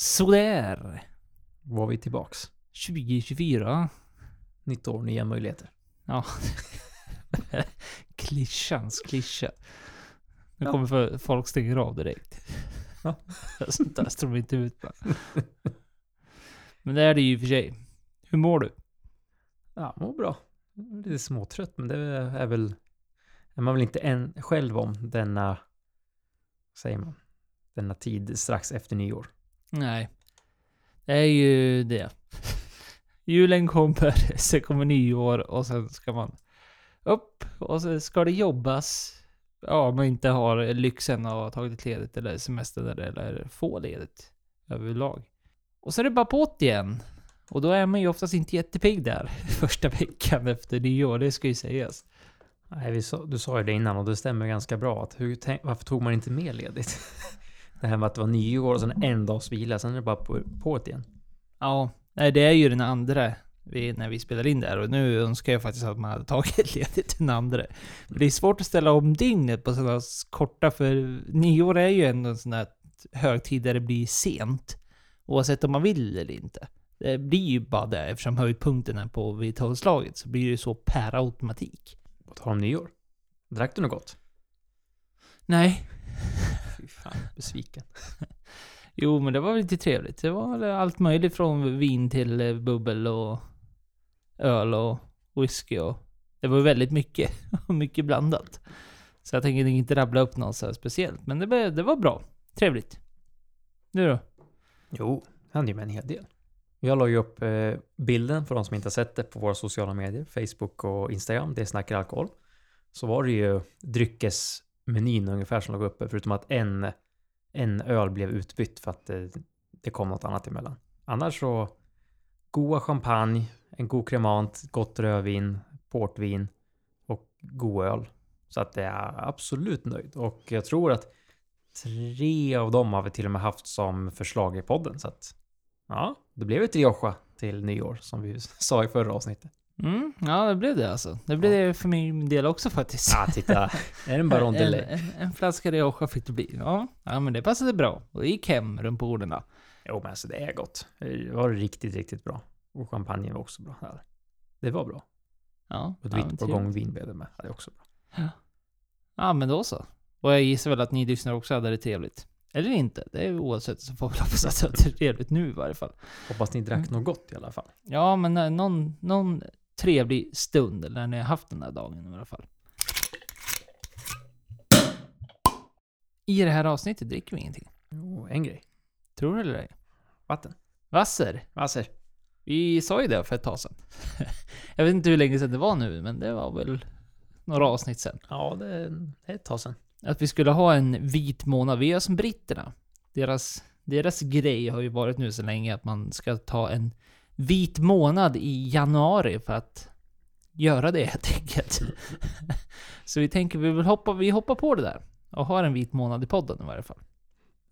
Sådär. Var vi tillbaks. 2024. Nytt år, nya möjligheter. Ja. Klyschans klyscha. Nu Ja. kommer för, folk stänger av direkt. Ja. Sånt där står inte ut med. Men det är det ju i och för sig. Hur mår du? Ja, mår bra. Lite småtrött, men det är väl... Är man väl inte än själv om denna... Säger man? Denna tid strax efter nyår. Nej. Det är ju det. Julen kommer, sen kommer nyår och sen ska man upp och så ska det jobbas. Ja, om man inte har lyxen att ha tagit ledigt eller semester eller få ledigt överlag. Och så är det bara på igen. Och då är man ju oftast inte jättepigg där första veckan efter nyår, det ska ju sägas. Nej, vi sa, du sa ju det innan och det stämmer ganska bra. Att hur, tänk, varför tog man inte mer ledigt? det här med att det var nyår och sen en dags vila, sen är det bara på, på ett igen. Ja, nej det är ju den andra vi, när vi spelar in där och nu önskar jag faktiskt att man hade tagit ledigt den andra. För det är svårt att ställa om dygnet på sådana korta, för nyår är ju ändå en sån där högtid där det blir sent. Oavsett om man vill eller inte. Det blir ju bara det eftersom höjdpunkten är på vid tolvslaget så blir det ju så per automatik. På tal om nyår. Drack du något gott? Nej. Fy fan, besviken. Jo, men det var lite trevligt. Det var allt möjligt från vin till eh, bubbel och öl och whisky och... Det var väldigt mycket. mycket blandat. Så jag tänker inte rabbla upp något så speciellt. Men det, var- det var bra. Trevligt. Du då? Jo, det hände ju med en hel del. Jag la ju upp eh, bilden för de som inte har sett det på våra sociala medier, Facebook och Instagram, det snackar alkohol. Så var det ju Menyn ungefär som låg uppe, förutom att en, en öl blev utbytt för att det, det kom något annat emellan. Annars så goa champagne, en god kremant, gott rödvin, portvin och god öl. Så att det är absolut nöjd. Och jag tror att tre av dem har vi till och med haft som förslag i podden. Så att ja, det blev ett Rioja till nyår som vi sa i förra avsnittet. Mm, ja, det blev det alltså. Det blev det för min del också faktiskt. Ja, titta. Är det en Baron en, en, en flaska Rioja fick det bli. Ja, ja, men det passade bra. Och gick hem runt borden. Jo, men alltså det är gott. Det var riktigt, riktigt bra. Och champagne var också bra. Ja, Det var bra. Ja, Och ett ja, vitt på gång vin blev det med. Ja, Det är också bra. Ja, men då så. Och jag gissar väl att ni lyssnare också hade det trevligt. Eller inte. Det är oavsett så får vi hoppas att det är trevligt nu i varje fall. Hoppas ni drack Mm. något gott i alla fall. Ja, men eh, någon, någon trevlig stund, eller när ni har haft den där dagen i alla fall. I det här avsnittet dricker vi ingenting. Jo, en grej. Tror du eller ej? Vatten. Vasser. Vasser. Vi sa ju det för ett tag sedan. jag vet inte hur länge sedan det var nu, men det var väl några avsnitt sedan. Ja, det är det är ett tag sedan. Att vi skulle ha en vit månad. Vi är som britterna. Deras, deras grej har ju varit nu så länge att man ska ta en vit månad i januari för att göra det helt enkelt. så vi tänker vi vill hoppa, vi hoppar på det där. Och har en vit månad i podden i varje fall.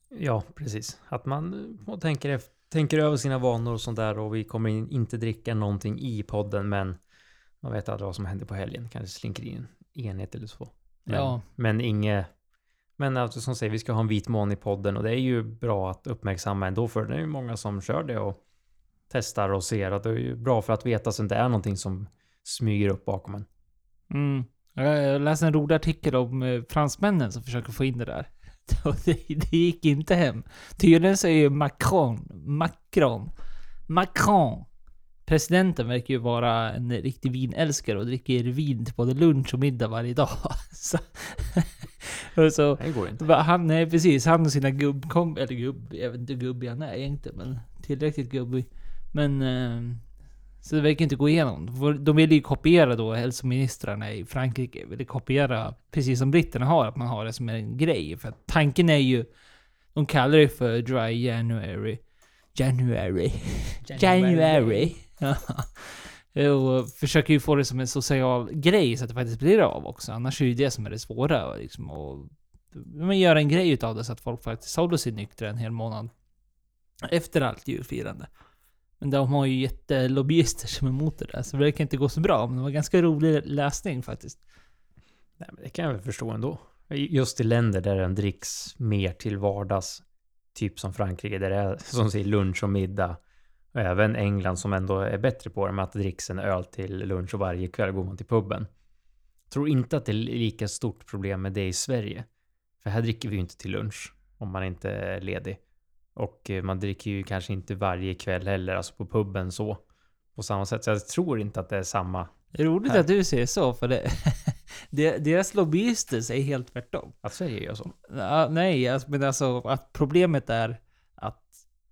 Ja, precis. Att man tänker, tänker över sina vanor och sånt där och vi kommer in, inte dricka någonting i podden men man vet aldrig vad som händer på helgen. Kanske slinker in en enhet eller så. Men, Ja. men inget... Men alltså, som säger, vi ska ha en vit mån i podden och det är ju bra att uppmärksamma ändå för det är ju många som kör det och testar och ser att det är ju bra för att veta så att det är någonting som smyger upp bakom en. Mm. Jag läste en rolig artikel om eh, fransmännen som försöker få in det där. Det, det gick inte hem. Tydligen så är ju Macron, Macron, Macron, presidenten verkar ju vara en riktig vinälskare och dricker vin till både lunch och middag varje dag. Så, så Det går inte. Han, nej precis, han och sina gubbkom... Eller gubb... Jag vet inte hur gubbig han är egentligen, men tillräckligt gubbig. Men... Eh, så det verkar inte gå igenom. De vill ju kopiera då hälsoministrarna i Frankrike. Vill kopiera, precis som britterna har, att man har det som en grej. För att tanken är ju... De kallar det för Dry January. January. January. Ja. Och försöker ju få det som en social grej så att det faktiskt blir av också. Annars är det ju det som är det svåra. Liksom, och man gör en grej utav det så att folk faktiskt håller sig nyktra en hel månad. Efter allt julfirande. Men de har ju jättelobbyister som är emot det där, så det verkar inte gå så bra. Men det var ganska rolig läsning faktiskt. Nej, men det kan jag väl förstå ändå. Just i länder där den dricks mer till vardags typ som Frankrike där det är som säger lunch och middag. Och även England som ändå är bättre på det med att det dricks en öl till lunch och varje kväll går man till puben. Tror inte att det är lika stort problem med det i Sverige. För här dricker vi ju inte till lunch om man inte är ledig. Och eh, man dricker ju kanske inte varje kväll heller, alltså på puben så. På samma sätt. Så jag tror inte att det är samma. Det är roligt Här. att du säger så, för det, deras lobbyister säger helt tvärtom. Att Sverige gör så. Ja, nej, alltså, men alltså att problemet är att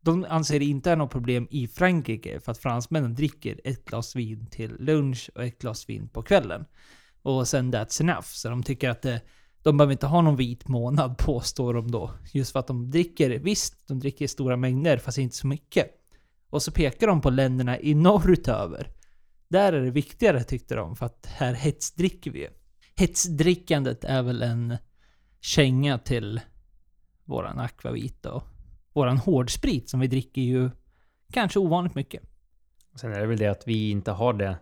de anser det inte är något problem i Frankrike för att fransmännen dricker ett glas vin till lunch och ett glas vin på kvällen. Och sen that's enough. Så de tycker att det, de behöver inte ha någon vit månad påstår de då. Just för att de dricker, visst, de dricker i stora mängder fast inte så mycket. Och så pekar de på länderna i norrutöver. Där är det viktigare tyckte de, för att här hetsdricker vi ju. Hetsdrickandet är väl en känga till våran akvavit och våran hårdsprit som vi dricker ju kanske ovanligt mycket. Sen är det väl det att vi inte har det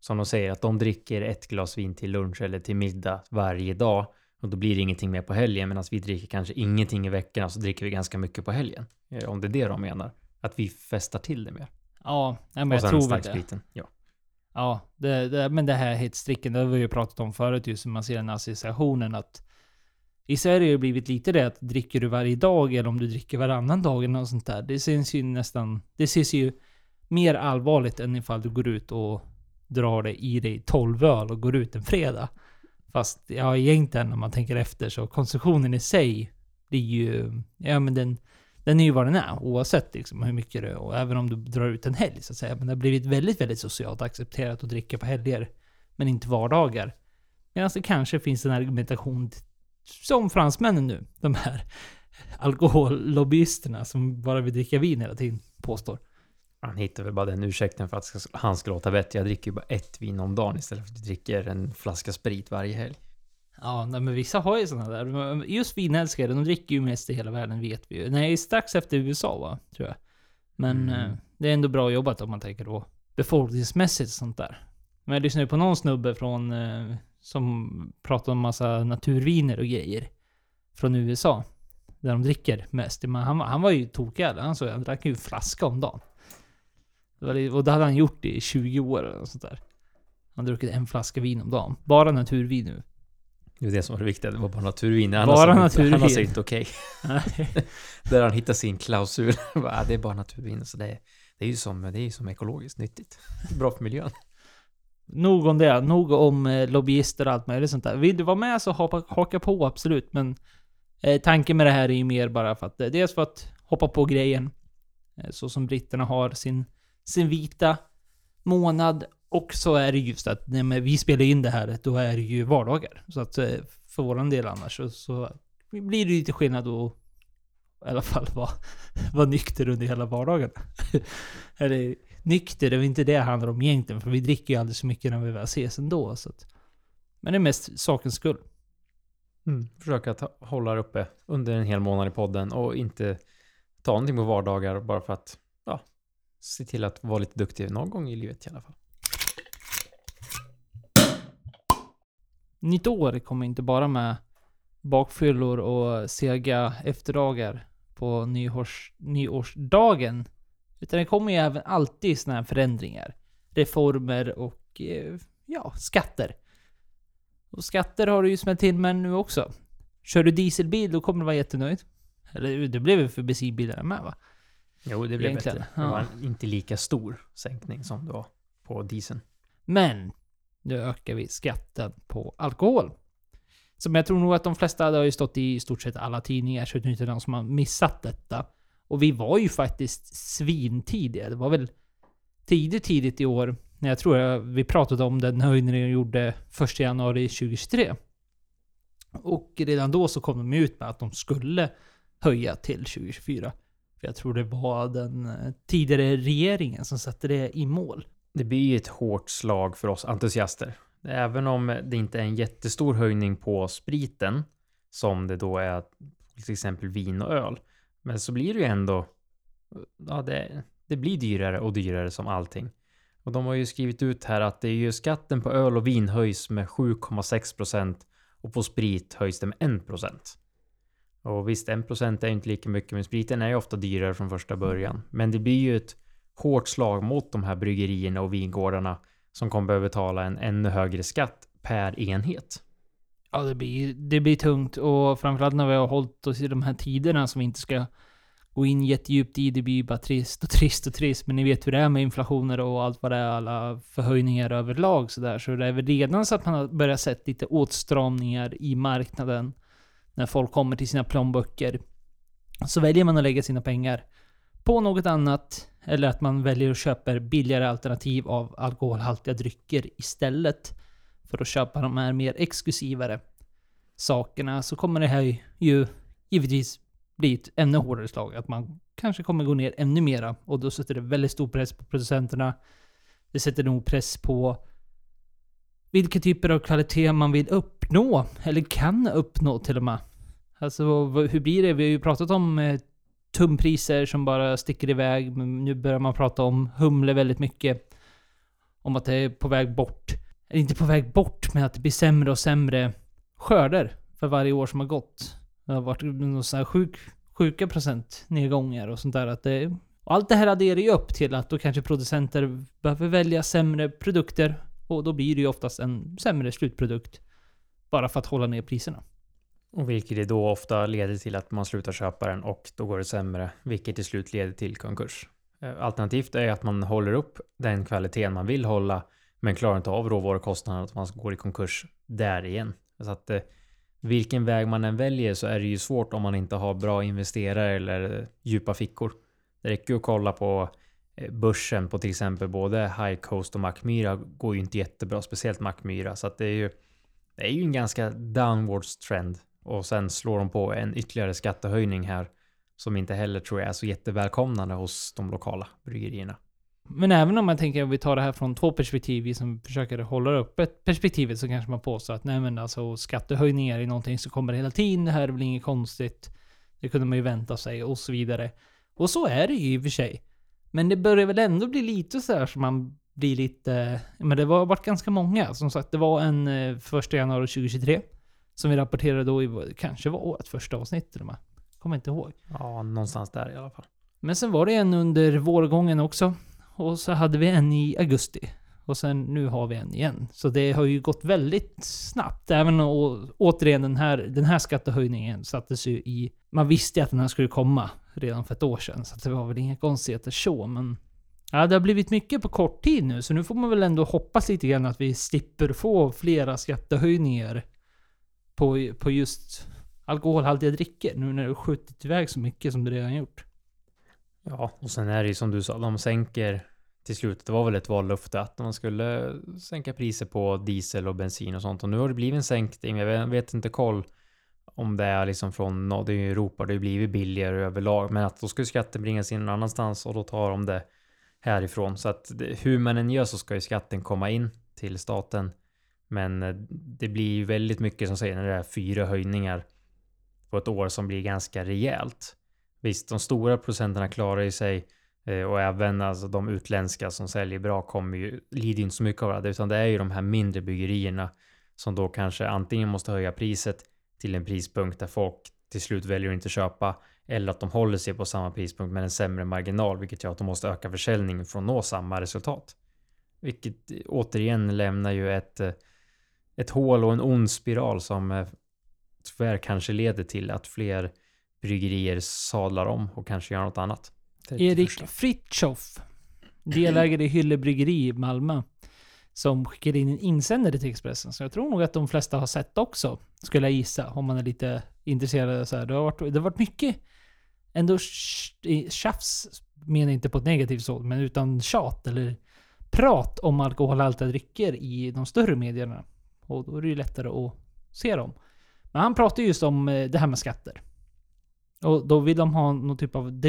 som de säger att de dricker ett glas vin till lunch eller till middag varje dag och då blir det ingenting mer på helgen medan vi dricker kanske ingenting i veckan så dricker vi ganska mycket på helgen. Eh, Om det är det de menar. Att vi festar till det mer. Ja, nej, men och jag tror det. Ja. Ja, det, det, men det här hetsdricken, det har vi ju pratat om förut just hur man ser den associationen att i Sverige har det blivit lite det att dricker du varje dag eller om du dricker varannan dag eller något sånt där. Det syns ju nästan, det ses ju mer allvarligt än ifall du går ut och drar det i dig 12 öl och går ut en fredag. Fast ja, egentligen om man tänker efter så konsumtionen i sig blir ju, ja men den, den är ju vad den är oavsett liksom hur mycket det är. Och även om du drar ut en helg så att säga. Men det har blivit väldigt, väldigt socialt accepterat att dricka på helger. Men inte vardagar. Medan det kanske finns en argumentation som fransmännen nu, de här alkohollobbyisterna som bara vill dricka vin hela tiden, påstår. Han hittar väl bara den ursäkten för att han ska låta bättre. Jag dricker ju bara ett vin om dagen istället för att jag dricker en flaska sprit varje helg. Ja, nej, men vissa har ju sådana där. Just vinälskare, de dricker ju mest i hela världen vet vi ju. Nej, strax efter USA va, tror jag. Men Mm. eh, det är ändå bra jobbat om man tänker då befolkningsmässigt och sånt där. Men jag lyssnade på någon snubbe från, eh, som pratade om massa naturviner och grejer. Från USA. Där de dricker mest. Men han, var- han var ju tokig Han han drack ju en flaska om dagen. Det var, och det hade han gjort i 20 år eller något sånt där. Han druckit en flaska vin om dagen. Bara naturvin nu. Det är det som var det viktiga. Det var bara naturvin. Annars Bara naturvin. Annars är det inte okej. Där han hittar sin klausul. "Ah, det är bara naturvin. Så det, är, det är ju som, det är som ekologiskt nyttigt. Bra för miljön. Nog om det. Nog om eh, lobbyister och allt möjligt sånt där. Vill du vara med så hoppa, haka på absolut. Men eh, tanken med det här är ju mer bara för att... Eh, dels för att hoppa på grejen. Eh, så som britterna har sin, sin vita månad. Och så är det just att när men vi spelar in det här, då är det ju vardagar. Så att eh, för våran del annars så, så blir det lite skillnad att i alla fall vara, var nykter under hela vardagen. Eller nykter, det är väl inte det det handlar om egentligen, för vi dricker ju aldrig så mycket när vi väl ses ändå. Så att, men det är mest sakens skull. Mm. Försöka ta, hålla det uppe under en hel månad i podden och inte ta någonting på vardagar bara för att ja, se till att vara lite duktig någon gång i livet i alla fall. Nytt år kommer inte bara med bakfyllor och sega efterdagar på nyårs, nyårsdagen. Utan det kommer ju även alltid sådana här förändringar. Reformer och eh, ja, skatter. Och skatter har du ju smällt till med nu också. Kör du dieselbil då kommer du vara jättenöjd. Eller det blev ju för bensinbilarna med va? Jo, det blev Egentligen, bättre. Det var en inte lika stor sänkning som det var på dieseln. Men nu ökar vi skatten på alkohol. Som jag tror nog att de flesta, det har ju stått i stort sett alla tidningar, så det är inte någon som har missat detta. Och vi var ju faktiskt svintidiga. Det var väl tidigt, tidigt i år, när jag tror jag, vi pratade om den höjningen de gjorde 1 januari 2023. Och redan då så kom de ut med att de skulle höja till 2024. För jag tror det var den eh, tidigare regeringen som satte det i mål. Det blir ju ett hårt slag för oss entusiaster. Även om det inte är en jättestor höjning på spriten, som det då är till exempel vin och öl. Men så blir det ju ändå, ja det, det blir dyrare och dyrare som allting. Och de har ju skrivit ut här att det är ju skatten på öl och vin höjs med 7,6 procent och på sprit höjs det med 1 procent. Och visst, en procent är inte lika mycket, men spriten är ju ofta dyrare från första början. Men det blir ju ett hårt slag mot de här bryggerierna och vingårdarna som kommer behöva betala en ännu högre skatt per enhet. Ja, det blir, det blir tungt och framförallt när vi har hållit oss i de här tiderna som vi inte ska gå in jättedjupt i. Det blir ju bara trist och trist och trist. Men ni vet hur det är med inflationer och allt vad det är, alla förhöjningar överlag sådär. Så det är väl redan så att man har börjat sett lite åtstramningar i marknaden. När folk kommer till sina plånböcker. Så väljer man att lägga sina pengar på något annat. Eller att man väljer att köpa billigare alternativ av alkoholhaltiga drycker istället. För att köpa de här mer exklusivare sakerna. Så kommer det här ju givetvis bli ett ännu hårdare slag. Att man kanske kommer gå ner ännu mera. Och då sätter det väldigt stor press på producenterna. Det sätter nog press på vilka typer av kvalitet man vill uppnå. Eller kan uppnå till och med. Alltså hur blir det? Vi har ju pratat om eh, tumpriser som bara sticker iväg. Men nu börjar man prata om humle väldigt mycket. Om att det är på väg bort. Eller inte på väg bort, men att det blir sämre och sämre skörder för varje år som har gått. Det har varit någon sån här sjuk, sjuka procent nedgångar och sånt där. Att det, och allt det här adderar ju upp till att då kanske producenter behöver välja sämre produkter. Och då blir det ju oftast en sämre slutprodukt. Bara för att hålla ner priserna. Och vilket det då ofta leder till att man slutar köpa den och då går det sämre. Vilket till slut leder till konkurs. Eh, alternativt är att man håller upp den kvaliteten man vill hålla. Men klarar inte av råvarukostnaderna att man går i konkurs där igen. Så att eh, vilken väg man än väljer så är det ju svårt om man inte har bra investerare eller eh, djupa fickor. Det räcker ju att kolla på börsen på till exempel både High Coast och Mackmyra går ju inte jättebra, speciellt Mackmyra. Så att det är ju, det är ju en ganska downwards trend. Och sen slår de på en ytterligare skattehöjning här som inte heller tror jag är så jättevälkomnande hos de lokala bryggerierna. Men även om man tänker att vi tar det här från två perspektiv, vi som försöker hålla uppe perspektivet, så kanske man påstår att nej men alltså skattehöjningar är någonting som kommer hela tiden, det här är väl inget konstigt. Det kunde man ju vänta sig och så vidare. Och så är det ju i och för sig. Men det börjar väl ändå bli lite så här som man blir lite... Men det har varit ganska många. Som sagt, det var en eh, första januari 2023. Som vi rapporterade då i, kanske var årets första avsnitt eller Kommer inte ihåg. Ja, någonstans där i alla fall. Men sen var det en under vårgången också. Och så hade vi en i augusti. Och sen nu har vi en igen. Så det har ju gått väldigt snabbt. Även och, återigen den här, den här skattehöjningen sattes ju i... Man visste att den här skulle komma redan för ett år sedan. Så det var väl inga konstigheter så, men... Ja, det har blivit mycket på kort tid nu, så nu får man väl ändå hoppas lite grann att vi slipper få flera skattehöjningar på, på just alkoholhaltiga drycker. Nu när du skjutit iväg så mycket som du redan gjort. Ja, och sen är det ju som du sa, de sänker till slut. Det var väl ett vallöfte att man skulle sänka priser på diesel och bensin och sånt. Och nu har det blivit en sänkning. Jag vet inte koll om det är liksom från, det är ju Europa, det har blivit billigare överlag. Men att då ska skatten bringas in någon annanstans och då tar de det härifrån. Så att hur man än gör så ska ju skatten komma in till staten. Men eh, det blir ju väldigt mycket som säger när det är fyra höjningar på ett år som blir ganska rejält. Visst, de stora producenterna klarar ju sig eh, och även alltså de utländska som säljer bra kommer ju, lider inte så mycket av det, utan det är ju de här mindre bryggerierna som då kanske antingen måste höja priset till en prispunkt där folk till slut väljer att inte köpa eller att de håller sig på samma prispunkt med en sämre marginal, vilket gör att de måste öka försäljningen för att nå samma resultat. Vilket eh, återigen lämnar ju ett, ett hål och en ond spiral som eh, tyvärr kanske leder till att fler bryggerier sadlar om och kanske gör något annat. Erik Fritjof, delägare i Hylle Bryggeri i Malmö, som skickade in en insändare till Expressen. Så jag tror nog att de flesta har sett också, skulle jag gissa, om man är lite intresserad. Så här. Det, har varit, det har varit mycket ändå tjafs, menar inte på ett negativt så, men utan tjat eller prat om alkoholhaltiga drycker i de större medierna. Och då är det ju lättare att se dem. Men han pratar just om eh, det här med skatter. Och då vill de ha någon typ av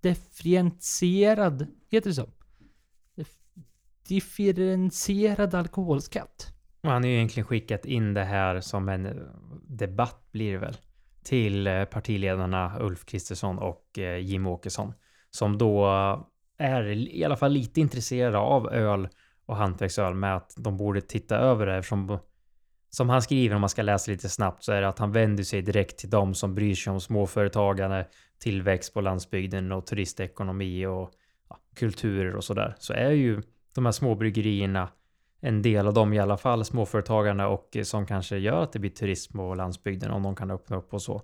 differentierad, heter det så? differentierad alkoholskatt. Och han har ju egentligen skickat in det här som en eh, debatt blir det väl. Till eh, partiledarna Ulf Kristersson och Jim Åkesson. Som då är i alla fall lite intresserade av öl och hantverksöl med att de borde titta över det eftersom som han skriver om man ska läsa lite snabbt så är det att han vänder sig direkt till de som bryr sig om småföretagande, tillväxt på landsbygden och turistekonomi och ja, kulturer och sådär. Så är ju de här småbryggerierna en del av dem i alla fall, småföretagarna och eh, som kanske gör att det blir turism på landsbygden om de kan öppna upp och så.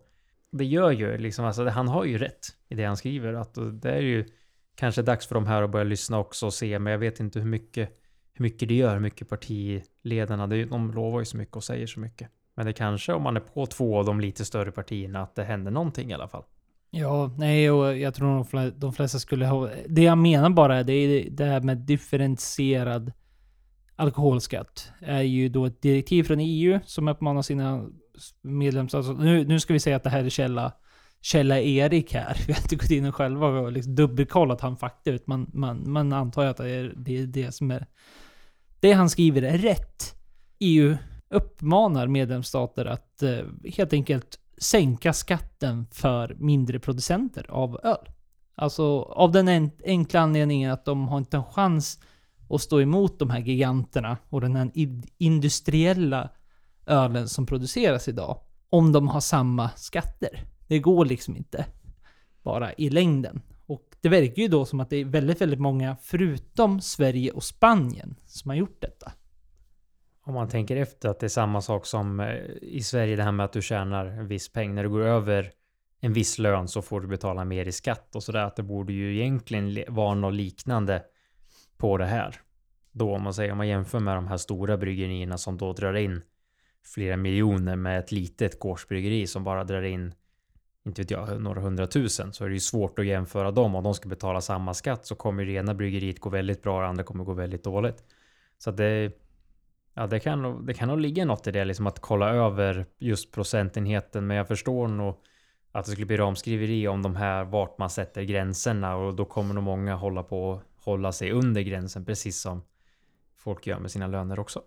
Det gör ju liksom, alltså han har ju rätt i det han skriver, att det är ju kanske dags för de här att börja lyssna också och se, men jag vet inte hur mycket, hur mycket det gör, hur mycket partiledarna, det, de lovar ju så mycket och säger så mycket. Men det kanske, om man är på två av de lite större partierna, att det händer någonting i alla fall. Ja, nej, och jag tror de flesta skulle ha... Det jag menar bara, det är det här med differentierad alkoholskatt. är ju då ett direktiv från EU som uppmanar sina medlemsstater... Alltså, nu, nu ska vi säga att det här är källa, källa Erik här. Vi har inte gått in och själva och liksom dubbelkollat han fakta ut. Man, man, man antar ju att det är, det är det som är... Det han skriver är rätt. EU uppmanar medlemsstater att eh, helt enkelt sänka skatten för mindre producenter av öl. Alltså av den enkla anledningen att de har inte en chans att stå emot de här giganterna och den här industriella ölen som produceras idag. Om de har samma skatter. Det går liksom inte. Bara i längden. Det verkar ju då som att det är väldigt, väldigt många förutom Sverige och Spanien som har gjort detta. Om man tänker efter att det är samma sak som eh, i Sverige, det här med att du tjänar en viss peng. När du går över en viss lön så får du betala mer i skatt och sådär. Att det borde ju egentligen vara något liknande på det här. Då om man säger om man jämför med de här stora bryggerierna som då drar in flera miljoner med ett litet gårdsbryggeri som bara drar in inte vet jag, några hundratusen så är det ju svårt att jämföra dem. Om de ska betala samma skatt så kommer det ena bryggeriet gå väldigt bra och det andra kommer gå väldigt dåligt. Så att det, ja, det, kan, det kan nog ligga något i det, liksom att kolla över just procentenheten. Men jag förstår nog att det skulle bli ramskriveri om de här vart man sätter gränserna och då kommer nog många hålla på hålla sig under gränsen precis som folk gör med sina löner också.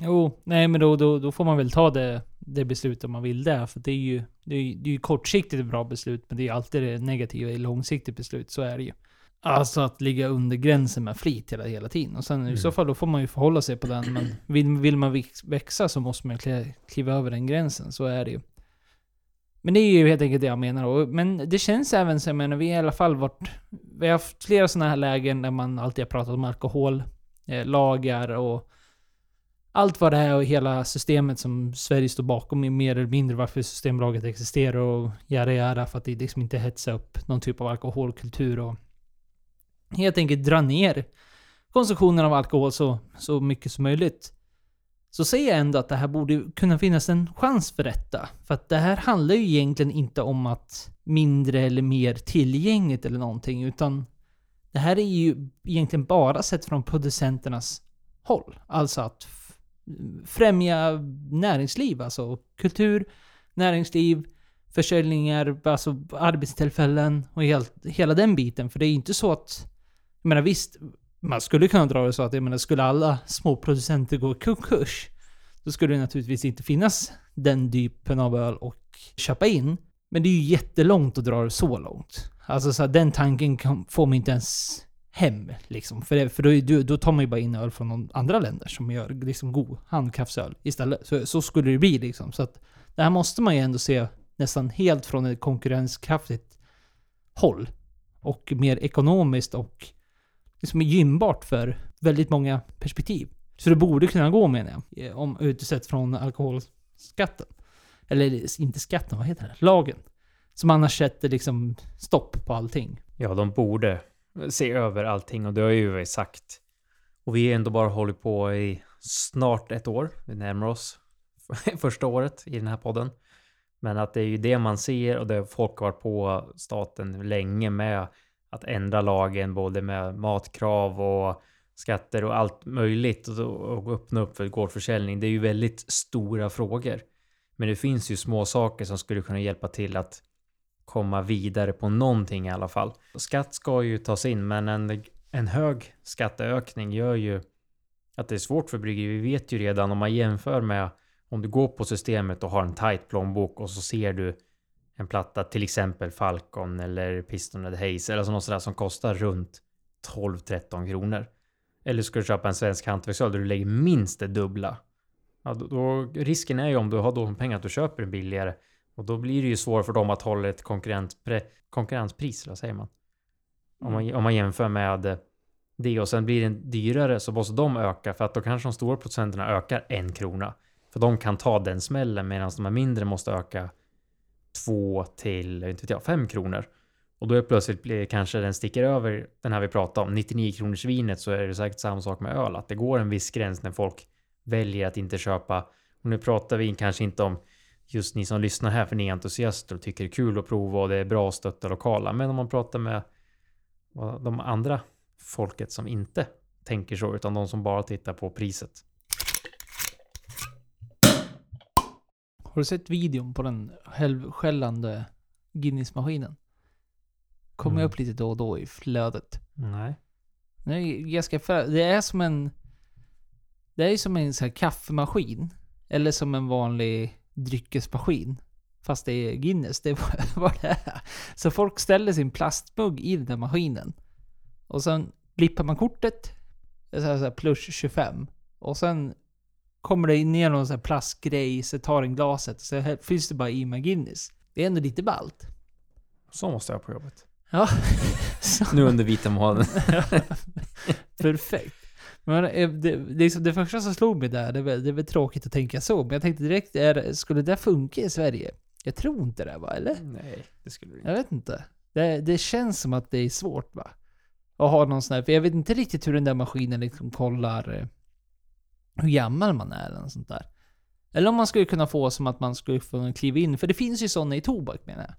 Jo, nej men då, då, då får man väl ta det, det beslutet man vill där. För det är ju, det är, det är ju kortsiktigt ett bra beslut, men det är alltid det negativa i långsiktigt beslut. Så är det ju. Alltså att ligga under gränsen med flit hela, hela tiden. Och sen mm. i så mm. fall då får man ju förhålla sig på den. Men vill, vill man växa så måste man kliva över den gränsen. Så är det ju. Men det är ju helt enkelt det jag menar. Men det känns även som, jag menar, vi har i alla fall varit... Vi har haft flera sådana här lägen där man alltid har pratat om alkohollagar eh, och allt vad det är och hela systemet som Sverige står bakom är mer eller mindre varför Systembolaget existerar och jära jära för att det liksom inte hetsa upp någon typ av alkoholkultur och helt enkelt dra ner konsumtionen av alkohol så, så mycket som möjligt så säger jag ändå att det här borde kunna finnas en chans för detta. För att det här handlar ju egentligen inte om att mindre eller mer tillgängligt eller någonting, utan det här är ju egentligen bara sett från producenternas håll. Alltså att främja näringsliv, alltså kultur, näringsliv, försäljningar, alltså arbetstillfällen och helt, hela den biten. För det är ju inte så att... Jag menar visst, man skulle kunna dra det så att, jag menar, skulle alla små producenter gå i konkurs, då skulle det naturligtvis inte finnas den typen av öl att köpa in. Men det är ju jättelångt att dra det så långt. Alltså så här, den tanken kan, får man inte ens hem. Liksom. För, det, för då, då tar man ju bara in öl från andra länder som gör liksom god handkraftsöl istället. Så, så skulle det bli liksom. Så att det här måste man ju ändå se nästan helt från ett konkurrenskraftigt håll. Och mer ekonomiskt och liksom gynnbart för väldigt många perspektiv. Så det borde kunna gå menar jag. Eh, om utsett från alkoholskatten. Eller inte skatten, vad heter det? Lagen. Som annars sätter liksom stopp på allting. Ja, de borde se över allting och det har ju vi sagt. Och vi har ändå bara hållit på i snart ett år. Vi närmar oss första året i den här podden. Men att det är ju det man ser och det folk har varit på staten länge med att ändra lagen både med matkrav och skatter och allt möjligt och, öppna upp för gårdförsäljning. Det är ju väldigt stora frågor. Men det finns ju små saker som skulle kunna hjälpa till att komma vidare på någonting i alla fall. Skatt ska ju tas in, men en, en hög skatteökning gör ju att det är svårt för bryggerier. Vi vet ju redan om man jämför med om du går på systemet och har en tight plånbok och så ser du en platta, till exempel Falcon eller Piston eller Hayes eller något sådär som kostar runt 12-13 kronor. Eller ska du köpa en svensk hantverksöl där du lägger minst det dubbla. Ja, då, då, risken är ju om du har då pengar att du köper en billigare. Och då blir det ju svårt för dem att hålla ett konkurrenspris, eller säger man? Om, man? om man jämför med det och sen blir den dyrare så måste de öka för att då kanske de stora producenterna ökar en krona. För de kan ta den smällen medan de här mindre måste öka två till, inte vet jag, fem kronor. Och då är plötsligt blir, kanske den sticker över den här vi pratade om, 99 kronors vinet så är det säkert samma sak med öl. Att det går en viss gräns när folk väljer att inte köpa. Och nu pratar vi kanske inte om just ni som lyssnar här för ni är entusiaster och tycker det är kul att prova och det är bra att stötta lokala. Men om man pratar med de andra folket som inte tänker så, utan de som bara tittar på priset. Har du sett videon på den självskällande Guinness-maskinen? Kommer Mm. upp lite då och då i flödet. Nej. Det är ganska för, Det är som en... Det är som en sån här kaffemaskin. Eller som en vanlig dryckesmaskin. Fast det är Guinness, det vad det är. Så folk ställer sin plastmugg i den där maskinen. Och sen blippar man kortet. Så plus 25. Och sen kommer det ner någon sån här plastgrej, så tar den glaset. Så fylls det bara i med Guinness. Det är ändå lite ballt. Så måste jag på jobbet. Ja. Nu under vita månaden. Perfekt. Men eh, det, liksom det första som slog mig där, det är, väl, det är väl tråkigt att tänka så, men jag tänkte direkt, är, det- skulle det funka i Sverige? Jag tror inte det va, eller? Nej, det skulle du Jag vet inte. Det, det känns som att det är svårt va? Att ha någon sån här, för jag vet inte riktigt hur den där maskinen liksom kollar eh, hur gammal man är eller sånt där. Eller om man skulle kunna få som att man skulle få kliva in, för det finns ju sådana i tobak menar jag.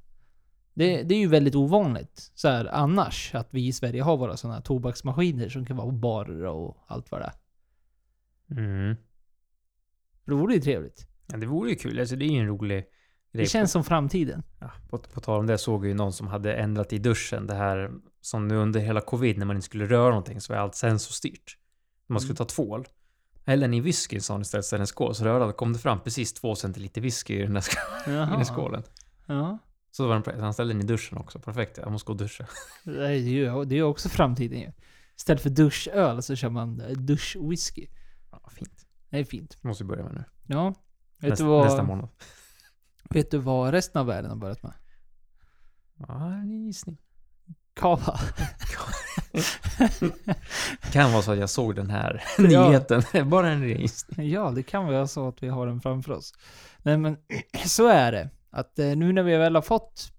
Det, det är ju väldigt ovanligt så här, annars att vi i Sverige har våra sådana tobaksmaskiner som kan vara på barer och allt vad det är. Mm. Det vore ju trevligt. Ja, det vore ju kul. Alltså, det är ju en rolig grej. Det känns som framtiden. Ja, på, på tal om det såg jag ju någon som hade ändrat i duschen. Det här som nu under hela covid när man inte skulle röra någonting så var allt sensorstyrt. Man skulle ta tvål. Hällde den i whisky sa han istället för en skål. Så rörde kom det fram precis två centiliter whisky i den där sk- i den skålen. Ja. Så var den, han ställde den i duschen också. Perfekt, jag måste gå och duscha. Det är ju det är också framtiden ju. Istället för duschöl så kör man eh, duschwhisky. Ja, fint. Det är fint. Måste vi börja med nu. Ja. Vet, Nästa, du vad, nästa månad. vet du vad resten av världen har börjat med? Ja, en gissning. Kava. Kan vara så att jag såg den här Ja. nyheten. Bara en gissning. Ja, det kan vara så att vi har den framför oss. Nej men, så är det. Att eh, nu när vi väl har fått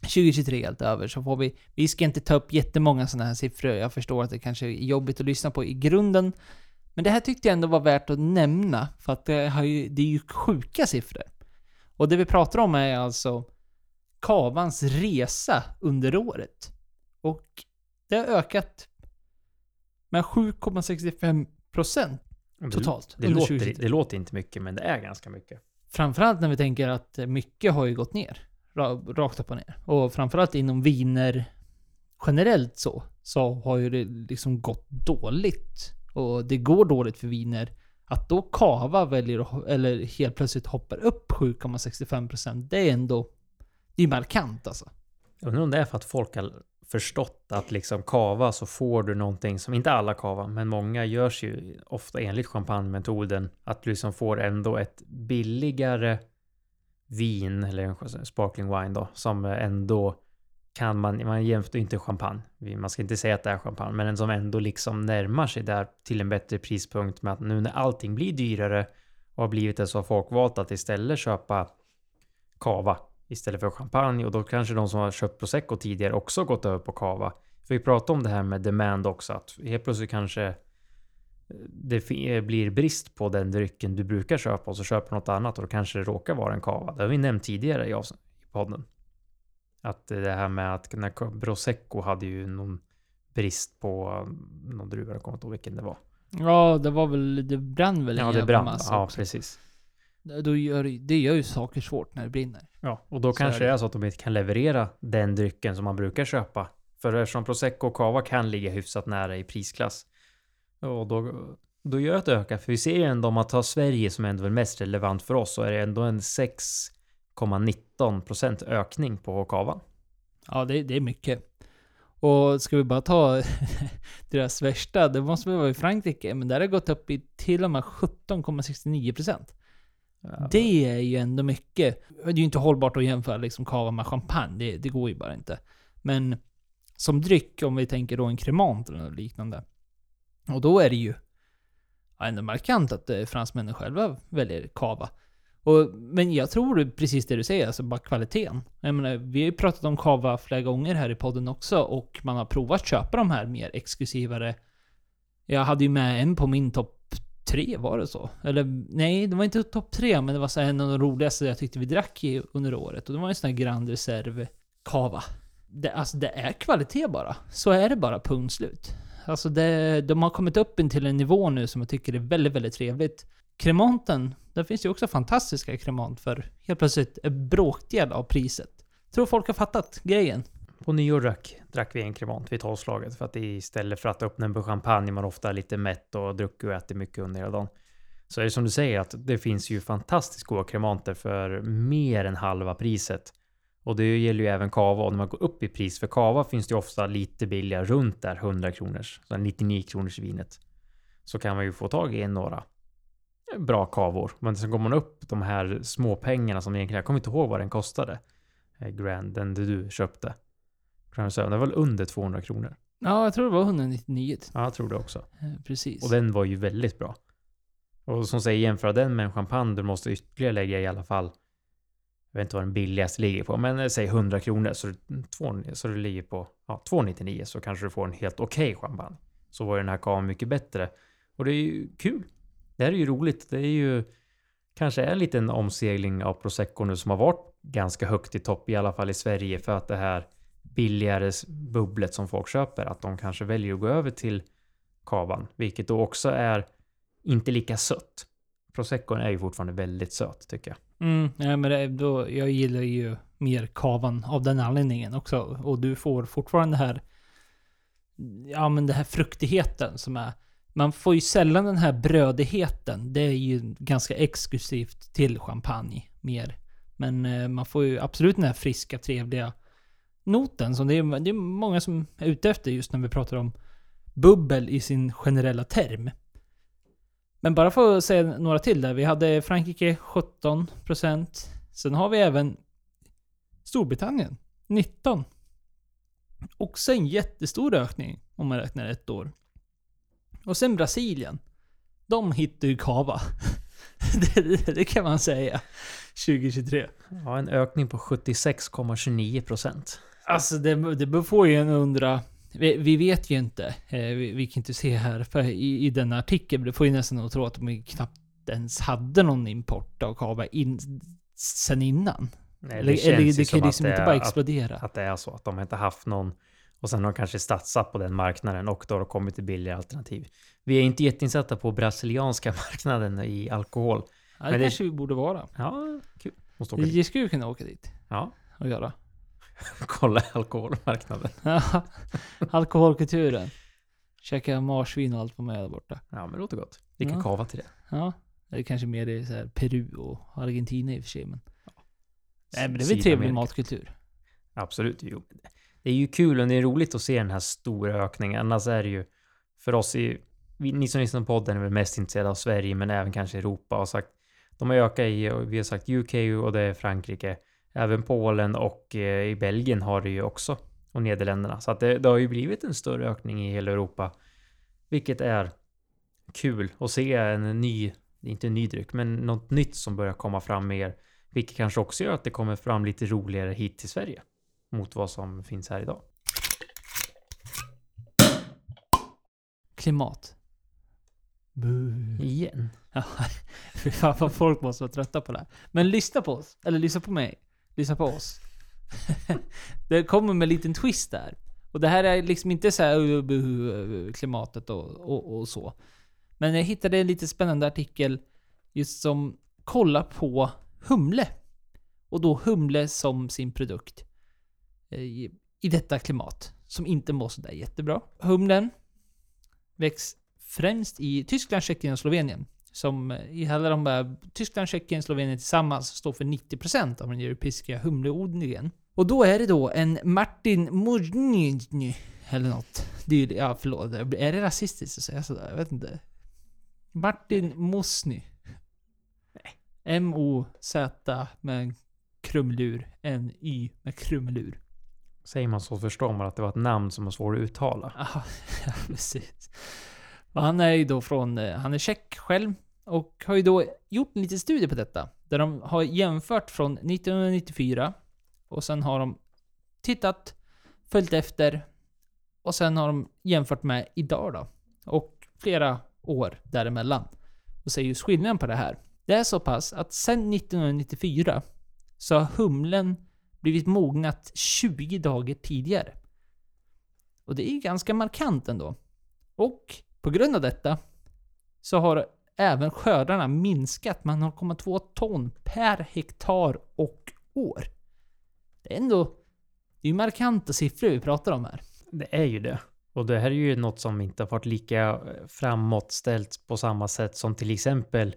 2023 helt över så får vi, vi ska inte ta upp jättemånga sådana här siffror. Jag förstår att det kanske är jobbigt att lyssna på i grunden. Men det här tyckte jag ändå var värt att nämna, för att det, har ju, det är ju sjuka siffror. Och det vi pratar om är alltså Kavans resa under året. Och det har ökat med 7,65 procent totalt Det under låter, 2023. det låter inte mycket, men det är ganska mycket. Framförallt när vi tänker att mycket har ju gått ner. Rakt upp och ner. Och framförallt inom viner generellt så, så har ju det liksom gått dåligt. Och det går dåligt för viner. Att då Kava väljer att, eller helt plötsligt hoppar upp 7,65% det är ändå, det är markant alltså. Jag undrar om det är för att folk har förstått att liksom kava så får du någonting som inte alla kava, men många görs ju ofta enligt champagnemetoden att du liksom får ändå ett billigare vin eller en sparkling wine då som ändå kan man, man jämför inte champagne, man ska inte säga att det är champagne, men en som ändå liksom närmar sig där till en bättre prispunkt med att nu när allting blir dyrare och har blivit det så har folk valt att istället köpa kava istället för champagne och då kanske de som har köpt prosecco tidigare också gått över på cava. För vi pratade om det här med demand också, att helt plötsligt kanske det fi- blir brist på den drycken du brukar köpa och så köper något annat och då kanske det råkar vara en cava. Det har vi nämnt tidigare i, podden. Att det här med att när prosecco hade ju någon brist på någon druva, jag kommer inte ihåg vilken det var. Ja, det var väl, det brann väl Ja, det brann. Ja, precis. Då gör, det- gör ju saker svårt när det brinner. Ja, och då Så kanske är det är så att de inte kan leverera den drycken som man brukar köpa. För eftersom prosecco och cava kan ligga hyfsat nära i prisklass. Och då, då gör det att det ökar. För vi ser ju ändå om man tar Sverige som ändå är mest relevant för oss så är det ändå en 6,19% ökning på cava. Ja, det, det är mycket. Och ska vi bara ta deras värsta, det måste väl vara i Frankrike, men där har det gått upp i till och med 17,69%. Ja, Det är ju ändå mycket. Det är ju inte hållbart att jämföra liksom cava med champagne, det, det går ju bara inte. Men som dryck, om vi tänker då en cremant eller något liknande. Och då är det ju ändå markant att eh, fransmännen själva väljer cava. Och, men jag tror precis det du säger, alltså bara kvaliteten. Jag menar, vi har ju pratat om cava flera gånger här i podden också och man har provat att köpa de här mer exklusivare. Jag hade ju med en på min topp tre, var det så? Eller nej, det var inte topp tre, men det var så en av de roligaste jag tyckte vi drack i under året. Och det var en sån här Grand Reserve Cava. Det, alltså det är kvalitet bara. Så är det bara, punkt slut. Alltså det, de har kommit upp in till en nivå nu som jag tycker är väldigt, väldigt trevligt. Cremanten, där finns ju också fantastiska Cremant för helt plötsligt en bråkdel av priset. Tror folk har fattat grejen. På nyår drack, drack vi en kremant vid tolvslaget för att det är istället för att öppna en champagne man ofta är lite mätt och druckit och ätit mycket under hela dagen. Så är det som du säger att det finns ju fantastiskt goda kremanter för mer än halva priset. Och det gäller ju även kava och när man går upp i pris för kava finns det ju ofta lite billigare runt där 100 kronors, så 99 kronors vinet. Så kan man ju få tag i några bra kavor. Men sen går man upp de här små pengarna som egentligen, jag kommer inte ihåg vad den kostade. Eh, Grand, den du köpte. Reserve, den var väl under 200 kronor? Ja, jag tror det var 199. Ja, jag tror det också. Eh, Precis. Och den var ju väldigt bra. Och som säger, jämföra den med en champagne, du måste ytterligare lägga i alla fall jag vet inte vad den billigaste ligger på, men eh, säg 100 kronor så, två, så det ligger på ja, 299 så kanske du får en helt okej champagne. Så var ju den här kavan mycket bättre. Och det är ju kul. Det här är ju roligt. Det är ju kanske en liten omsegling av prosecco nu som har varit ganska högt i topp, i alla fall i Sverige, för att det här billigare bubblet som folk köper, att de kanske väljer att gå över till kavan, vilket då också är inte lika sött. Proseccon är ju fortfarande väldigt söt tycker jag. Mm, ja, men det, då, jag gillar ju mer kavan av den anledningen också. Och du får fortfarande det här... Ja men det här fruktigheten som är... Man får ju sällan den här brödigheten. Det är ju ganska exklusivt till champagne mer. Men eh, man får ju absolut den här friska, trevliga noten som det är, det är många som är ute efter just när vi pratar om bubbel i sin generella term. Men bara för att säga några till där. Vi hade Frankrike 17%. Sen har vi även Storbritannien 19%. Också en jättestor ökning om man räknar ett år. Och sen Brasilien. De hittar ju kava. det, det, det kan man säga. 2023. Ja, en ökning på 76,29 procent. Alltså det, det får ju en undra. Vi, vi vet ju inte. Eh, vi, vi kan inte se här i, i denna artikel. Det får ju nästan att tro att de knappt ens hade någon import av kava in, sen innan. Nej, eller, känns eller det som kan ju att liksom det inte är- bara att- explodera. Att det är så, att de inte haft någon och sen har de kanske satsat på den marknaden och då har det kommit till billigare alternativ. Vi är inte jätteinsatta på brasilianska marknaden i alkohol. ja, det, men det- kanske vi borde vara. Ja, kul. Vi skulle kunna åka dit Ja, och göra. kolla alkoholmarknaden. Ja, Alkoholkulturen. Käka marsvin och allt på med där borta. Ja, men det låter gott. Dricka Ja. kava till det. Ja. Det är kanske mer i så här Peru och Argentina i och för sig. Men, nej, men det är väl trevlig matkultur. Absolut. Jo. Det är ju kul och det är roligt att se den här stora ökningen. Annars är det ju för oss i, ni som lyssnar på podden är väl mest intresserade av Sverige men även kanske Europa och sagt de har ökat i, och vi har sagt UK och det är Frankrike. Även Polen och eh, i Belgien har det ju också. Och Nederländerna. Så att det, det har ju blivit en större ökning i hela Europa. Vilket är kul att se en ny, inte en ny dryck, men något nytt som börjar komma fram mer. Vilket kanske också gör att det kommer fram lite roligare hit till Sverige. Mot vad som finns här idag. Klimat. Buh. Igen. Ja, fan vad folk måste vara trötta på det här. Men lyssna på oss. Eller lyssna på mig. Lyssna på oss. det kommer med en liten twist där. Och det här är liksom inte så här uh, buh, uh, klimatet och, och, och så. Men jag hittade en lite spännande artikel just som kollar på humle. Och då humle som sin produkt. Eh, I, i detta klimat. Som inte mår sådär jättebra. Humlen väcks främst i Tyskland, Tjeckien och Slovenien. Som eh, i alla de här, Tyskland, Tjeckien och Slovenien tillsammans står för 90% av den europeiska humleodlingen. Och då är det då en Martin Mojnjny eller något. Det är ja förlåt, är det rasistiskt att säga sådär? Jag vet inte. Martin Mosny. M-O-Z med en krumlur. N-Y med krumlur. Säger man så förstår man att det var ett namn som var svårt att uttala. Ja, precis. Och han är ju då från, eh, han är tjeck själv. Och har ju då gjort en liten studie på detta. Där de har jämfört från 1994. Och sen har de tittat, följt efter. Och sen har de jämfört med idag då. Och flera år däremellan. Och ser just skillnaden på det här. Det är så pass att sen 1994 så har humlen blivit mognat 20 dagar tidigare. Och det är ju ganska markant ändå. Och på grund av detta så har även skördarna minskat med 0,2 ton per hektar och år. Det är ändå... Det är ju markanta siffror vi pratar om här. Det är ju det. Och det här är ju något som inte har varit lika eh, framåtställt på samma sätt som till exempel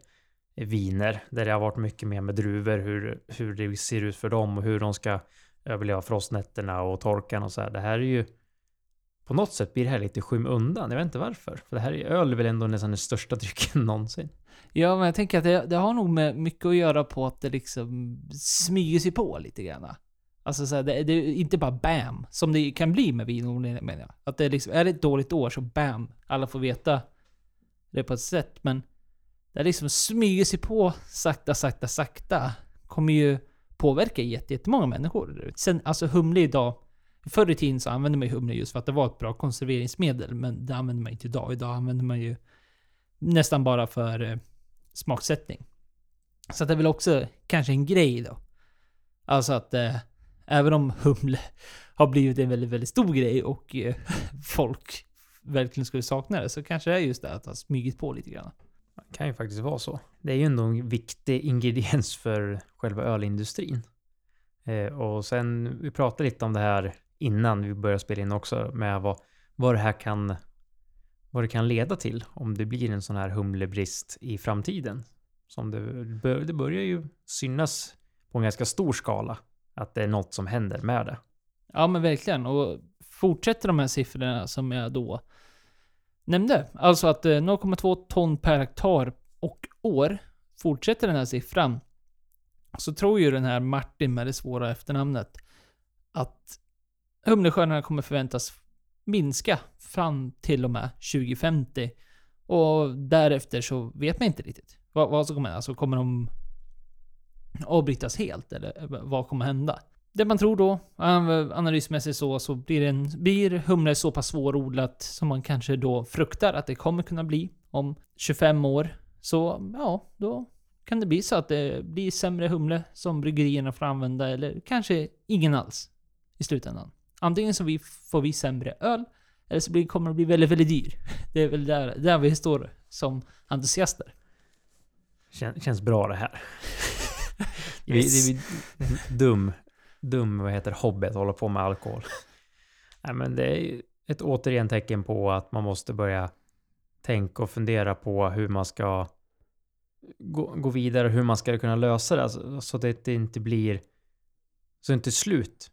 viner, där det har varit mycket mer med druvor, hur, hur det ser ut för dem och hur de ska överleva frostnätterna och torkan och så här. Det här är ju på något sätt blir det här lite skymundan. Jag vet inte varför. För det här är öl är väl ändå nästan den största drycken någonsin. Ja, men jag tänker att det, det har nog med mycket att göra på att det liksom smyger sig på lite grann. Alltså så här, det, det, är inte bara BAM, som det kan bli med vinodling menar jag. Att det är liksom, är det ett dåligt år så BAM, alla får veta det på ett sätt. Men det liksom smyger sig på sakta, sakta, sakta. Kommer ju påverka jättemånga människor. Sen, alltså humle idag. Förr i tiden så använde man ju humle just för att det var ett bra konserveringsmedel. Men det använder man inte idag. Idag använder man ju nästan bara för eh, smaksättning. Så det är väl också kanske en grej då. Alltså att eh, även om humle har blivit en väldigt, väldigt stor grej och eh, folk verkligen skulle sakna det så kanske det är just det att det har smugit på lite grann. Det kan ju faktiskt vara så. Det är ju ändå en viktig ingrediens för själva ölindustrin. Eh, och sen, vi pratade lite om det här innan vi började spela in också, med vad, vad det här kan vad det kan leda till om det blir en sån här humlebrist i framtiden. Som det, det börjar ju synas på en ganska stor skala att det är något som händer med det. Ja men verkligen. Och fortsätter de här siffrorna som jag då nämnde. Alltså att eh, 0,2 ton per hektar och år. Fortsätter den här siffran. Så tror ju den här Martin med det svåra efternamnet att humleskördarna kommer förväntas minska fram till och med 2050. Och därefter så vet man inte riktigt vad, vad som kommer hända. Alltså kommer de avbrytas helt eller vad kommer hända? det man tror då, analysmässigt så, så blir, en, blir humle så pass svårodlat som man kanske då fruktar att det kommer kunna bli om 25 år. Så ja, då kan det bli så att det blir sämre humle som bryggerierna får använda eller kanske ingen alls i slutändan. Antingen så vi, får vi sämre öl eller så blir, kommer det bli väldigt, väldigt dyr. Det är väl där, där vi står som entusiaster. Kän, känns bra det här. yes. vi, vi, dum dum, vad heter hobby att hålla på med alkohol. Nej, men det är ett återigen tecken på att man måste börja tänka och fundera på hur man ska gå, gå vidare, hur man ska kunna lösa det, alltså, så att det inte blir så det inte är slut.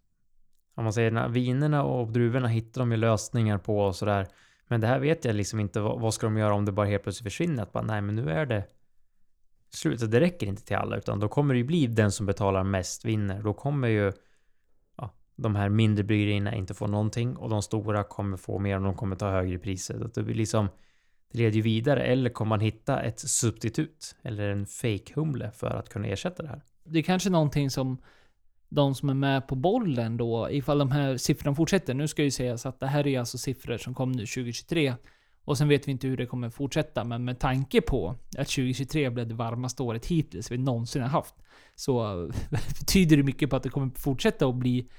Om man säger vinerna och druvorna hittar de ju lösningar på och sådär. Men det här vet jag liksom inte, vad, vad ska de göra om det bara helt plötsligt försvinner? Att bara, nej men nu är det slut. Det räcker inte till alla, utan då kommer det ju bli den som betalar mest vinner. Då kommer ju ja, de här mindre bryggerierna inte få någonting och de stora kommer få mer och de kommer ta högre priser. Det blir liksom det leder ju vidare. Eller kommer man hitta ett substitut eller en fake-humle för att kunna ersätta det här? Det är kanske någonting som de som är med på bollen då, ifall de här siffrorna fortsätter. Nu ska ju sägas att det här är alltså siffror som kom nu 2023. Och sen vet vi inte hur det kommer fortsätta, men med tanke på att 2023 blev det varmaste året hittills vi någonsin har haft, så betyder det mycket på att det kommer fortsätta att bli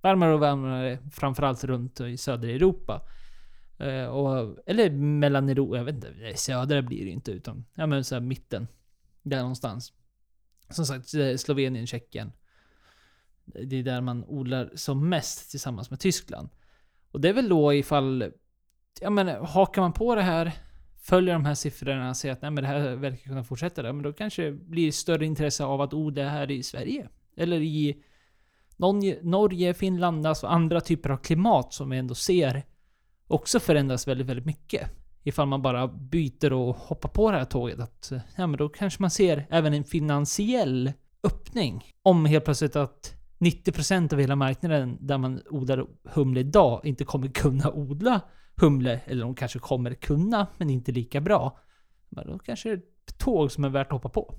varmare och varmare, framförallt runt i södra Europa. Eh, och, eller mellan Europa, jag vet inte, södra blir det inte utan, ja men så mitten. Där någonstans. Som sagt, Slovenien, Tjeckien. Det är där man odlar som mest tillsammans med Tyskland. Och det är väl då ifall ja men hakar man på det här, följer de här siffrorna och ser att nej, men det här verkar kunna fortsätta, där, men då kanske det blir större intresse av att odla här i Sverige. Eller i Norge, Finland, alltså andra typer av klimat som vi ändå ser också förändras väldigt, väldigt mycket. Ifall man bara byter och hoppar på det här tåget. Att, ja, men då kanske man ser även en finansiell öppning. Om helt plötsligt att 90% av hela marknaden där man odlar humle idag inte kommer kunna odla humle. Eller de kanske kommer kunna, men inte lika bra. Men då kanske det är ett tåg som är värt att hoppa på.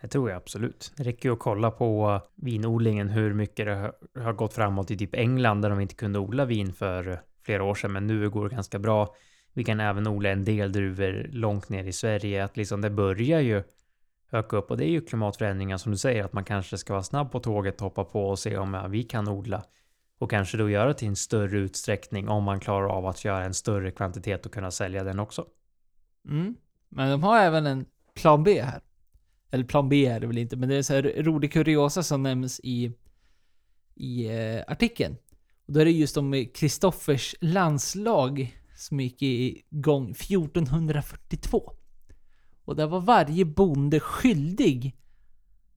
Det tror jag absolut. Det räcker ju att kolla på vinodlingen, hur mycket det har- har gått framåt i typ England där de inte kunde odla vin för flera år sedan, men nu går det ganska bra. Vi kan även odla en del druvor långt ner i Sverige, att liksom det börjar ju öka upp och det är ju klimatförändringar som du säger, att man kanske ska vara snabb på tåget, hoppa på och se om ja, vi kan odla och kanske då göra till en större utsträckning om man klarar av att göra en större kvantitet och kunna sälja den också. Mm. Men de har även en plan B här. Eller plan B är det väl inte, men det är så här rolig kuriosa som nämns i, i eh, artikeln. Och då är det just om eh, Kristoffers landslag som gick igång 1442. Och där var varje bonde skyldig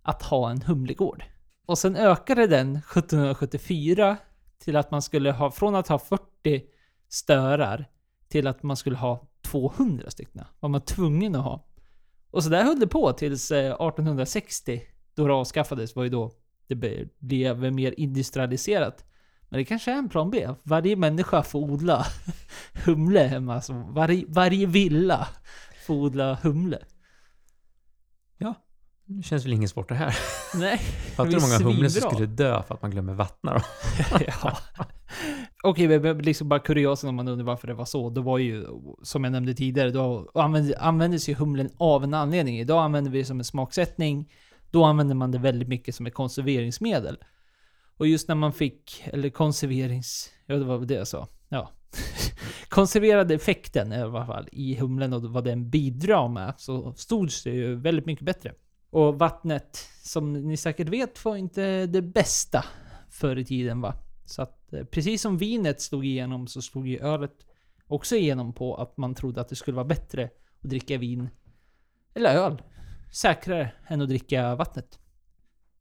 att ha en humlegård. Och sen ökade den 1774 till att man skulle ha, från att ha 40 störar till att man skulle ha 200 stycken. Var man tvungen att ha. Och så där höll det på tills eh, 1860. Då det avskaffades var ju då det blev mer industrialiserat. Men det kanske är en plan B. Varje människa får odla humle hemma. Alltså varje, varje villa odla humle. Det känns väl ingen sport det här. Nej. Fattar du Det hur många humlor som skulle dö för att man glömmer vattna dem? ja. Okej, men- men liksom bara kuriosa om man undrar varför det var så. Då var ju, som jag nämnde tidigare, då använde, användes ju humlen av en anledning. Idag använder vi det som en smaksättning. Då använder man det väldigt mycket som ett konserveringsmedel. Och just när man fick, eller konserverings... Ja, det var väl det jag sa. Ja. Konserverade effekten i alla fall i humlen och vad den bidrar med, så stod det ju väldigt mycket bättre. Och vattnet, som ni säkert vet, var inte det bästa förr i tiden va. Så att eh, precis som vinet slog igenom så slog ju ölet också igenom på att man trodde att det skulle vara bättre att dricka vin, eller öl, säkrare än att dricka vattnet.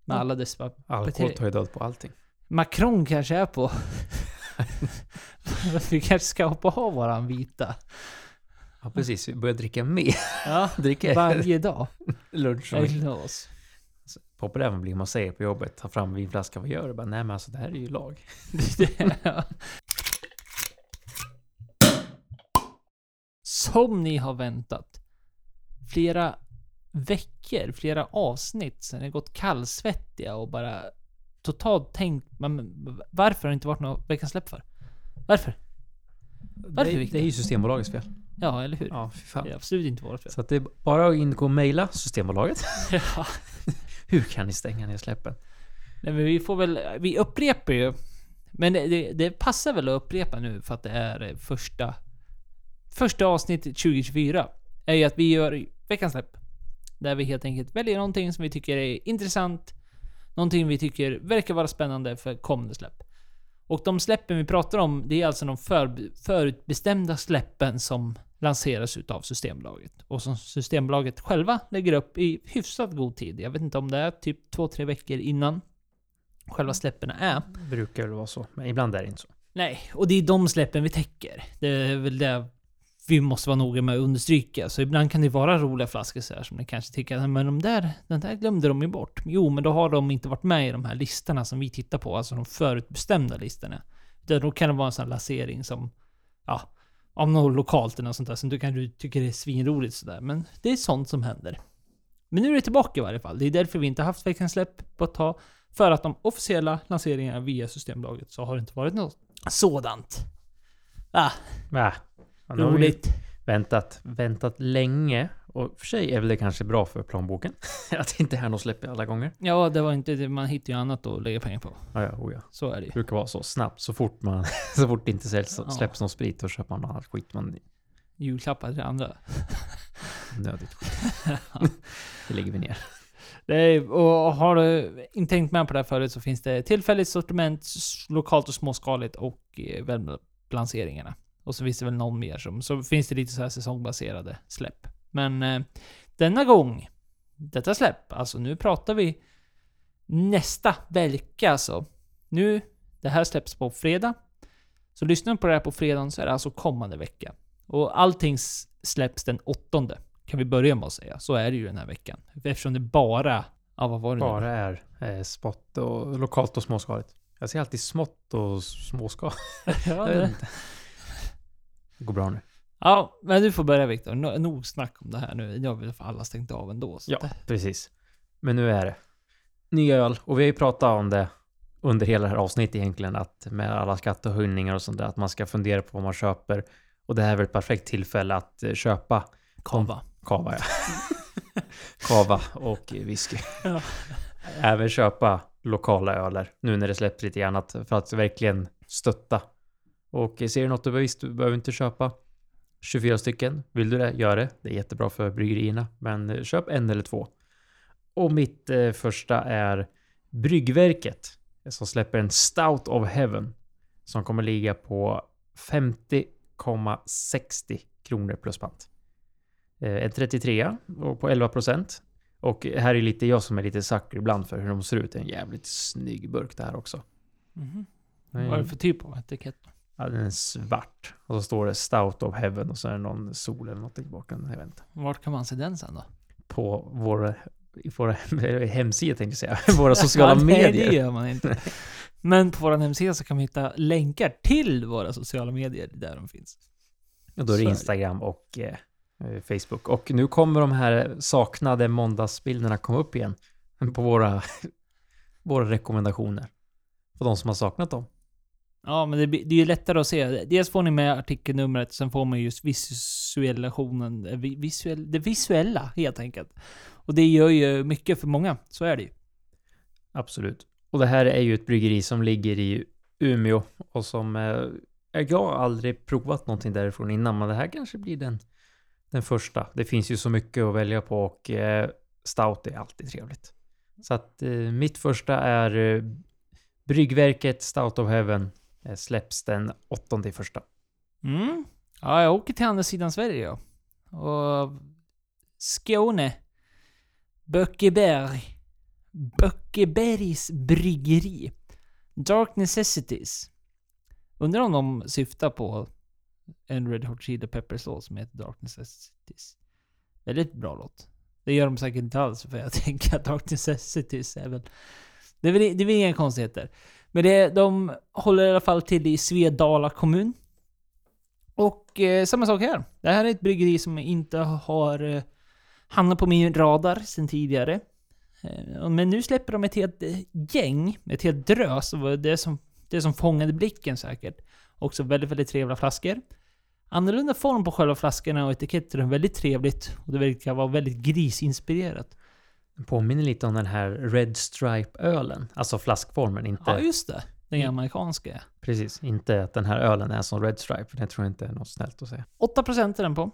Med alla dess... Alkohol tar ju död på allting. Macron kanske är på... Vi kanske ska hoppa av våran vita. Ja, precis. Vi börjar dricka mer. Ja, dricka varje dag. lunch. Gillar oss. Poppar även blir man säger på jobbet. Ta fram vinflaskan, vad gör du? Bara, Nej men alltså det här är ju lag. Som ni har väntat. Flera veckor, flera avsnitt sen ni gått kallsvettiga och bara totalt tänkt, men varför har det inte varit något veckans släpp för? Varför? Varför, det, det är ju Systembolagets fel. Ja, eller hur? Ja, fy fan. Det är absolut inte vårt fel. Så att det är bara att in och mejla Systembolaget. Ja. Hur kan ni stänga ner släppen? Nej, men vi får väl, vi upprepar ju. Men det, det, det passar väl att upprepa nu för att det är eh, första, första avsnittet 2024. Är ju att vi gör veckans släpp. Där vi helt enkelt väljer någonting som vi tycker är intressant. Någonting vi tycker verkar vara spännande för kommande släpp. Och de släppen vi pratar om, det är alltså de för, förutbestämda släppen som lanseras utav Systembolaget. Och som Systembolaget själva lägger upp i hyfsat god tid. Jag vet inte om det är typ 2-3 veckor innan själva släppen är. Brukar väl vara så. Men ibland är det inte så. Nej, och det är de släppen vi täcker. Det är väl det vi måste vara noga med att understryka. Så ibland kan det vara roliga flaskor så här som ni kanske tycker men de där, den där glömde de ju bort. Jo, men då har de inte varit med i de här listorna som vi tittar på, alltså de förutbestämda listorna. Utan Då kan det vara en sån här lansering som, ja, om något lokalt eller något sånt där som du kanske tycker är svinroligt sådär. Men det är sånt som händer. Men nu är det tillbaka i varje fall. Det är därför vi inte haft veckans släpp på ett tag. För att de officiella lanseringarna via Systembolaget så har det inte varit något sådant. Ah, Äh. Ja, nu har roligt. väntat, väntat länge. Och för sig är väl det kanske bra för plånboken. att det inte är något släpp alla gånger. Ja, det var inte det. Man hittar ju annat att lägga pengar på. Ja, ja, oh ja. Så är det ju. Det brukar vara så snabbt. Så fort man, så fort det inte säljs, Ja. släpps någon sprit, då köper man annat skit. Man Julklappar till andra. nödigt skit. Det lägger vi ner. Är, och har du inte tänkt med på det här förut så finns det tillfälligt sortiment, lokalt och småskaligt och eh, webblanseringarna. Och så finns det väl någon mer som, så finns det lite så här säsongbaserade släpp. Men eh, denna gång, detta släpp, alltså nu pratar vi nästa vecka alltså. Nu, det här släpps på fredag. Så lyssnar du på det här på fredagen så är det alltså kommande vecka. Och allting släpps den åttonde. Kan vi börja med att säga. Så är det ju den här veckan. Eftersom det bara... Ja, vad var det nu? Bara är eh, smått och lokalt och småskaligt. Jag säger alltid smått och småskaligt. ja, det. går bra nu. ja, men du får börja Viktor. No, nog snack om det här nu. Nu har vi för alla stängt av ändå. Så Ja, det- precis. Men nu är det ny öl och vi har ju pratat om det under hela det här avsnittet egentligen att med alla skattehöjningar och sånt där att man ska fundera på vad man köper och det här är väl ett perfekt tillfälle att eh, köpa Kava. kava ja. kava och whisky. Ja. Även köpa lokala öler nu när det släpps lite grann för att verkligen stötta. Och ser du något du visst, du behöver inte köpa 24 stycken. Vill du det, gör det. Det är jättebra för bryggerierna. Men eh, köp en eller två. Och mitt eh, första är Bryggverket. Som släpper en Stout of Heaven. Som kommer ligga på 50,60 kronor plus pant. Eh, en 33 och på 11 procent. Och här är lite jag som är lite sucker ibland för hur de ser ut. Det är en jävligt snygg burk det här också. Mhm. Mm. Vad är det för typ av etikett? Ja, den är svart. Och så står det Stout of Heaven och så är det någon sol eller något i bakgrunden. Jag vet inte. Vart kan man se den sen då? På vår, våra hemsida tänkte jag säga. Våra sociala Ja, Nej, det medier. gör man inte. Men på vår hemsida så kan vi hitta länkar till våra sociala medier där de finns. Och då är det. Instagram och eh, Facebook. Och nu kommer de här saknade måndagsbilderna komma upp igen. På våra, våra rekommendationer. För de som har saknat dem. Ja, men det, det är ju lättare att se. Dels får ni med artikelnumret, sen får man just visualisationen, eh, visuell, det visuella helt enkelt. Och det gör ju mycket för många, så är det ju. Absolut. Och det här är ju ett bryggeri som ligger i Umeå och som eh, jag har aldrig provat någonting därifrån innan, men det här kanske blir den, den första. Det finns ju så mycket att välja på och eh, stout är alltid trevligt. Så att eh, mitt första är eh, Bryggverket Stout of Heaven Eh, släpps den åttonde i första. Mm. Ja, jag åker till andra sidan Sverige ja. Och Skåne. Böckeberg. Böckebergs bryggeri. Dark Necessities. Undrar om de syftar på en Red Hot Chili Peppers låt som heter Dark Necessities. Väldigt bra låt. Det gör de säkert inte alls för jag tänker att Dark Necessities är väl... Det är väl, det är väl inga konstigheter. Men det, de håller i alla fall till i Svedala kommun. Och eh, samma sak här. Det här är ett bryggeri som inte har eh, hamnat på min radar sedan tidigare. Eh, men nu släpper de ett helt eh, gäng, ett helt drös. Och det som, det som fångade blicken säkert. Också väldigt, väldigt trevliga flaskor. Annorlunda form på själva flaskorna och etiketterna. väldigt trevligt. Och det verkar vara väldigt grisinspirerat. Påminner lite om den här Red Stripe-ölen. Alltså flaskformen, inte... Ja, just det. Den Mm. amerikanska. Precis, inte att den här ölen är som Red Stripe. Det tror jag inte är något snällt att säga. 8% är den på.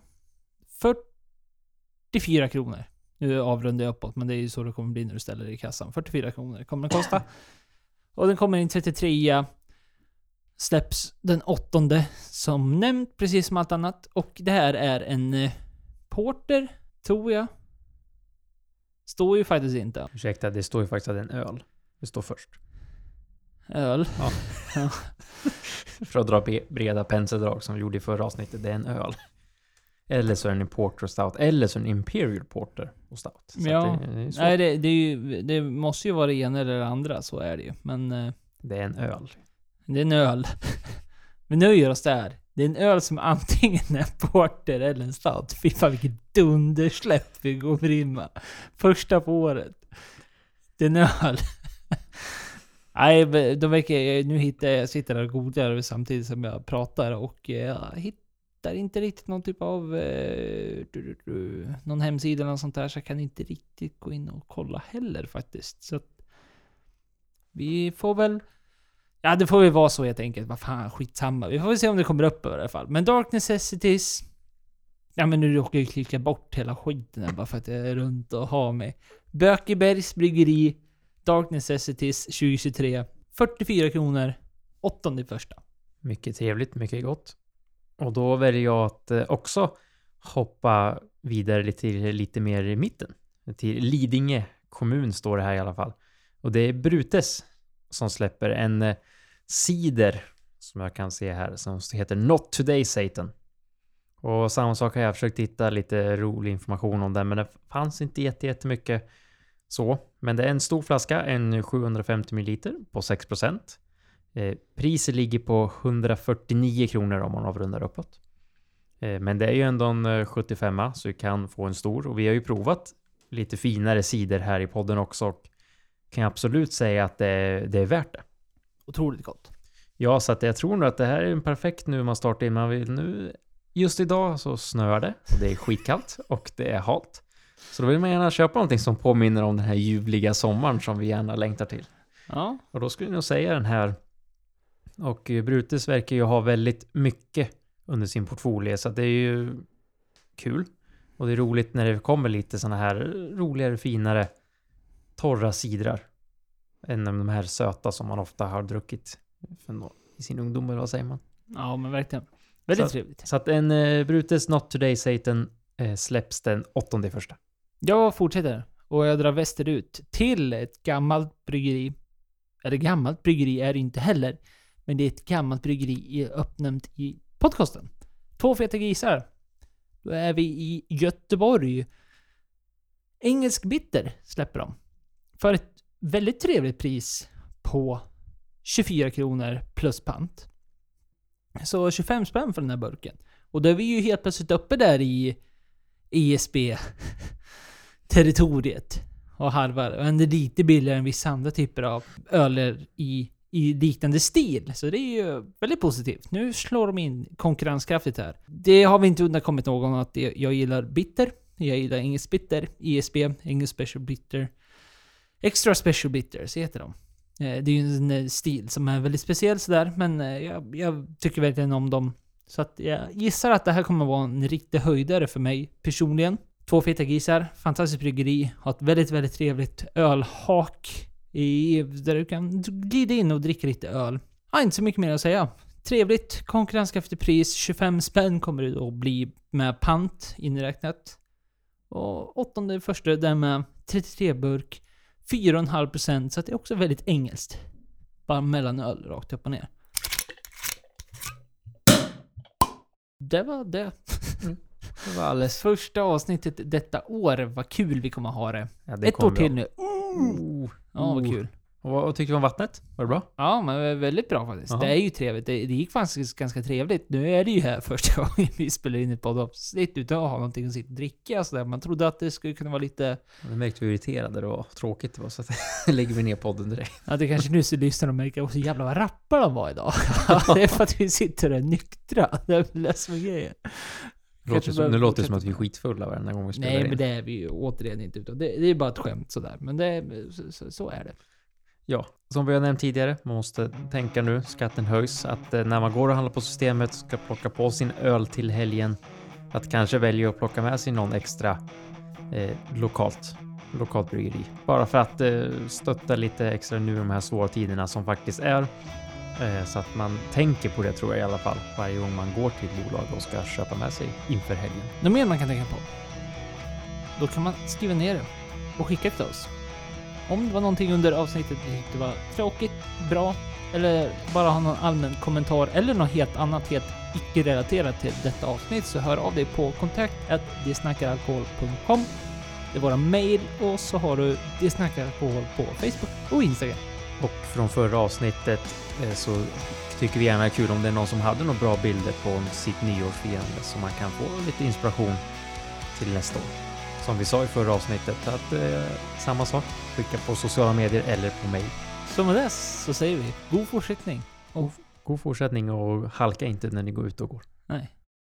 44 kronor. Nu avrundar jag uppåt, men det är ju så det kommer bli när du ställer det i kassan. 44 kronor kommer den kosta. Och den kommer in 33 Släpps den åttonde, som nämnt, precis som allt annat. Och det här är en eh, Porter, tror jag. Står ju faktiskt inte. Ursäkta, det står ju faktiskt att det är en öl. Det står först. Öl. För att dra breda penseldrag som vi gjorde i förra avsnittet. Det är en öl. Eller så är det en Porter och Stout. Eller så är det en Imperial Porter och Stout. Så Ja. det, det. Nej, det, det, ju, det måste ju vara det ena eller det andra, så är det ju. Men... Eh, det är en öl. Det är en öl. Vi nöjer oss där. Det är en öl som antingen är porter eller en stout. Fy fan vilket dundersläpp vi går in med. Första på året. Det är en öl. Nej, de verkar... Nu hittar jag... Jag sitter där och googlar samtidigt som jag pratar och eh, jag hittar inte riktigt någon typ av... Eh, du, du, du, någon hemsida eller något sånt där. Så jag kan inte riktigt gå in och kolla heller faktiskt. Så att... Vi får väl... Ja, det får väl vara så helt enkelt. Vad fan, skitsamma. Vi får väl se om det kommer upp i alla fall. Men Dark Necessities... Ja men nu råkar jag klicka bort hela skiten här bara för att jag är runt och har mig. Bökebergs Bryggeri, Dark Necessities 2023. 44 kronor, åttonde första. Mycket trevligt, mycket gott. Och då väljer jag att eh, också hoppa vidare lite, till lite mer i mitten. Till Lidingö kommun står det här i alla fall. Och det är Brutes som släpper en eh, cider som jag kan se här som heter Not Today Satan. Och samma sak har jag försökt hitta lite rolig information om den men det fanns inte jätte- jättemycket så. Men det är en stor flaska, en 750 ml på 6 Eh, priset ligger på 149 kronor om man avrundar uppåt. Eh, men det är ju ändå en eh, 75 så vi kan få en stor och vi har ju provat lite finare sidor här i podden också och kan absolut säga att det, det är värt det. Otroligt gott. Ja, så att jag tror nog att det här är en perfekt nu man startar in. Man vill nu... Just idag så snöar det och det är skitkallt och det är halt. Så då vill man gärna köpa någonting som påminner om den här ljuvliga sommaren som vi gärna längtar till. Ja. Och då skulle jag nog säga den här. Och Brutes verkar ju ha väldigt mycket under sin portfolio så det är ju kul. Och det är roligt när det kommer lite sådana här roligare, finare, torra sidrar. Än de här söta som man ofta har druckit i sin ungdom, eller vad säger man? Ja, men verkligen. Väldigt Så- trevligt. Så att en eh, Brutes Not Today Satan eh, släpps den åttonde första. Jag fortsätter. Och jag drar västerut till ett gammalt bryggeri. Eller gammalt bryggeri är det inte heller. Men det är ett gammalt bryggeri uppnämnt i podcasten. Två feta grisar. Då är vi i Göteborg. Engelsk bitter släpper de. För ett väldigt trevligt pris på 24 kronor plus pant. Så 25 spänn för den här burken. Och då är vi ju helt plötsligt uppe där i ESB territoriet och harvar. Och ändå lite billigare än vissa andra typer av öler i, i liknande stil. Så det är ju väldigt positivt. Nu slår de in konkurrenskraftigt här. Det har vi inte undankommit någon att jag gillar bitter. Jag gillar engelsk bitter, ESB, engelsk special bitter. Extra special Bitters heter de. Eh, det är ju en eh, stil som är väldigt speciell sådär, men eh, jag, jag tycker verkligen om dem. Så att jag gissar att det här kommer vara en riktig höjdare för mig personligen. Två feta grisar, fantastiskt bryggeri, har ett väldigt, väldigt trevligt ölhak i, där du kan glida in och dricka lite öl. Ja, inte så mycket mer att säga. Trevligt, konkurrenskraftigt pris, 25 spänn kommer det då bli med pant inräknat. Och åttonde första, den med 33 burk, 4,5% så att det är också väldigt engelskt. Bara mellanöl rakt upp och ner. Det var det. Det var alldeles första avsnittet detta år. Vad kul vi kommer ha det. Ja, det Ett år till nu. Oh. Ja, vad Oh. kul. Och vad, vad tyckte du om vattnet? Var det bra? Ja, men väldigt bra faktiskt. Jaha. Det är ju trevligt. Det, det gick faktiskt ganska trevligt. Nu är det ju här första gången vi spelar in ett poddavsnitt utan att ha någonting att sitta och dricka och sådär. Man trodde att det skulle kunna vara lite... Jag märkte hur irriterade det var. Tråkigt det var så att lägger vi ner podden direkt. Ja, det kanske nu så lyssnar och märker också jävlar vad rappar de var idag. det är för att vi sitter och är nyktra. Det är det som är grejen. Låter som, nu låter det som att vi är skitfulla varenda gång vi spelar Nej, in. men det är vi ju återigen inte. Utan det, det är bara ett skämt sådär. Men det, så, så, så är det. Ja, som vi har nämnt tidigare, man måste tänka nu, skatten höjs, att eh, när man går och handlar på systemet och ska plocka på sin öl till helgen, att kanske välja att plocka med sig någon extra eh, lokalt, lokalt bryggeri. Bara för att eh, stötta lite extra nu i de här svåra tiderna som faktiskt är. Eh, så att man tänker på det tror jag i alla fall, varje gång man går till ett bolag och ska köpa med sig inför helgen. Något mer man kan tänka på? Då kan man skriva ner det och skicka till oss. Om det var någonting under avsnittet ni tyckte var tråkigt, bra eller bara ha någon allmän kommentar eller något helt annat, helt icke-relaterat till detta avsnitt så hör av dig på kontakt desnackaralkohol.com Det är våra mail och så har du Det snackar alkohol på Facebook och Instagram. Och från förra avsnittet eh, så tycker vi gärna är kul om det är någon som hade några bra bilder på sitt nyårsfirande så man kan få lite inspiration till nästa år. Som vi sa i förra avsnittet, att eh, samma sak, skicka på sociala medier eller på mail. Så med det så säger vi god fortsättning. God fortsättning och halka inte när ni går ut och går. Nej.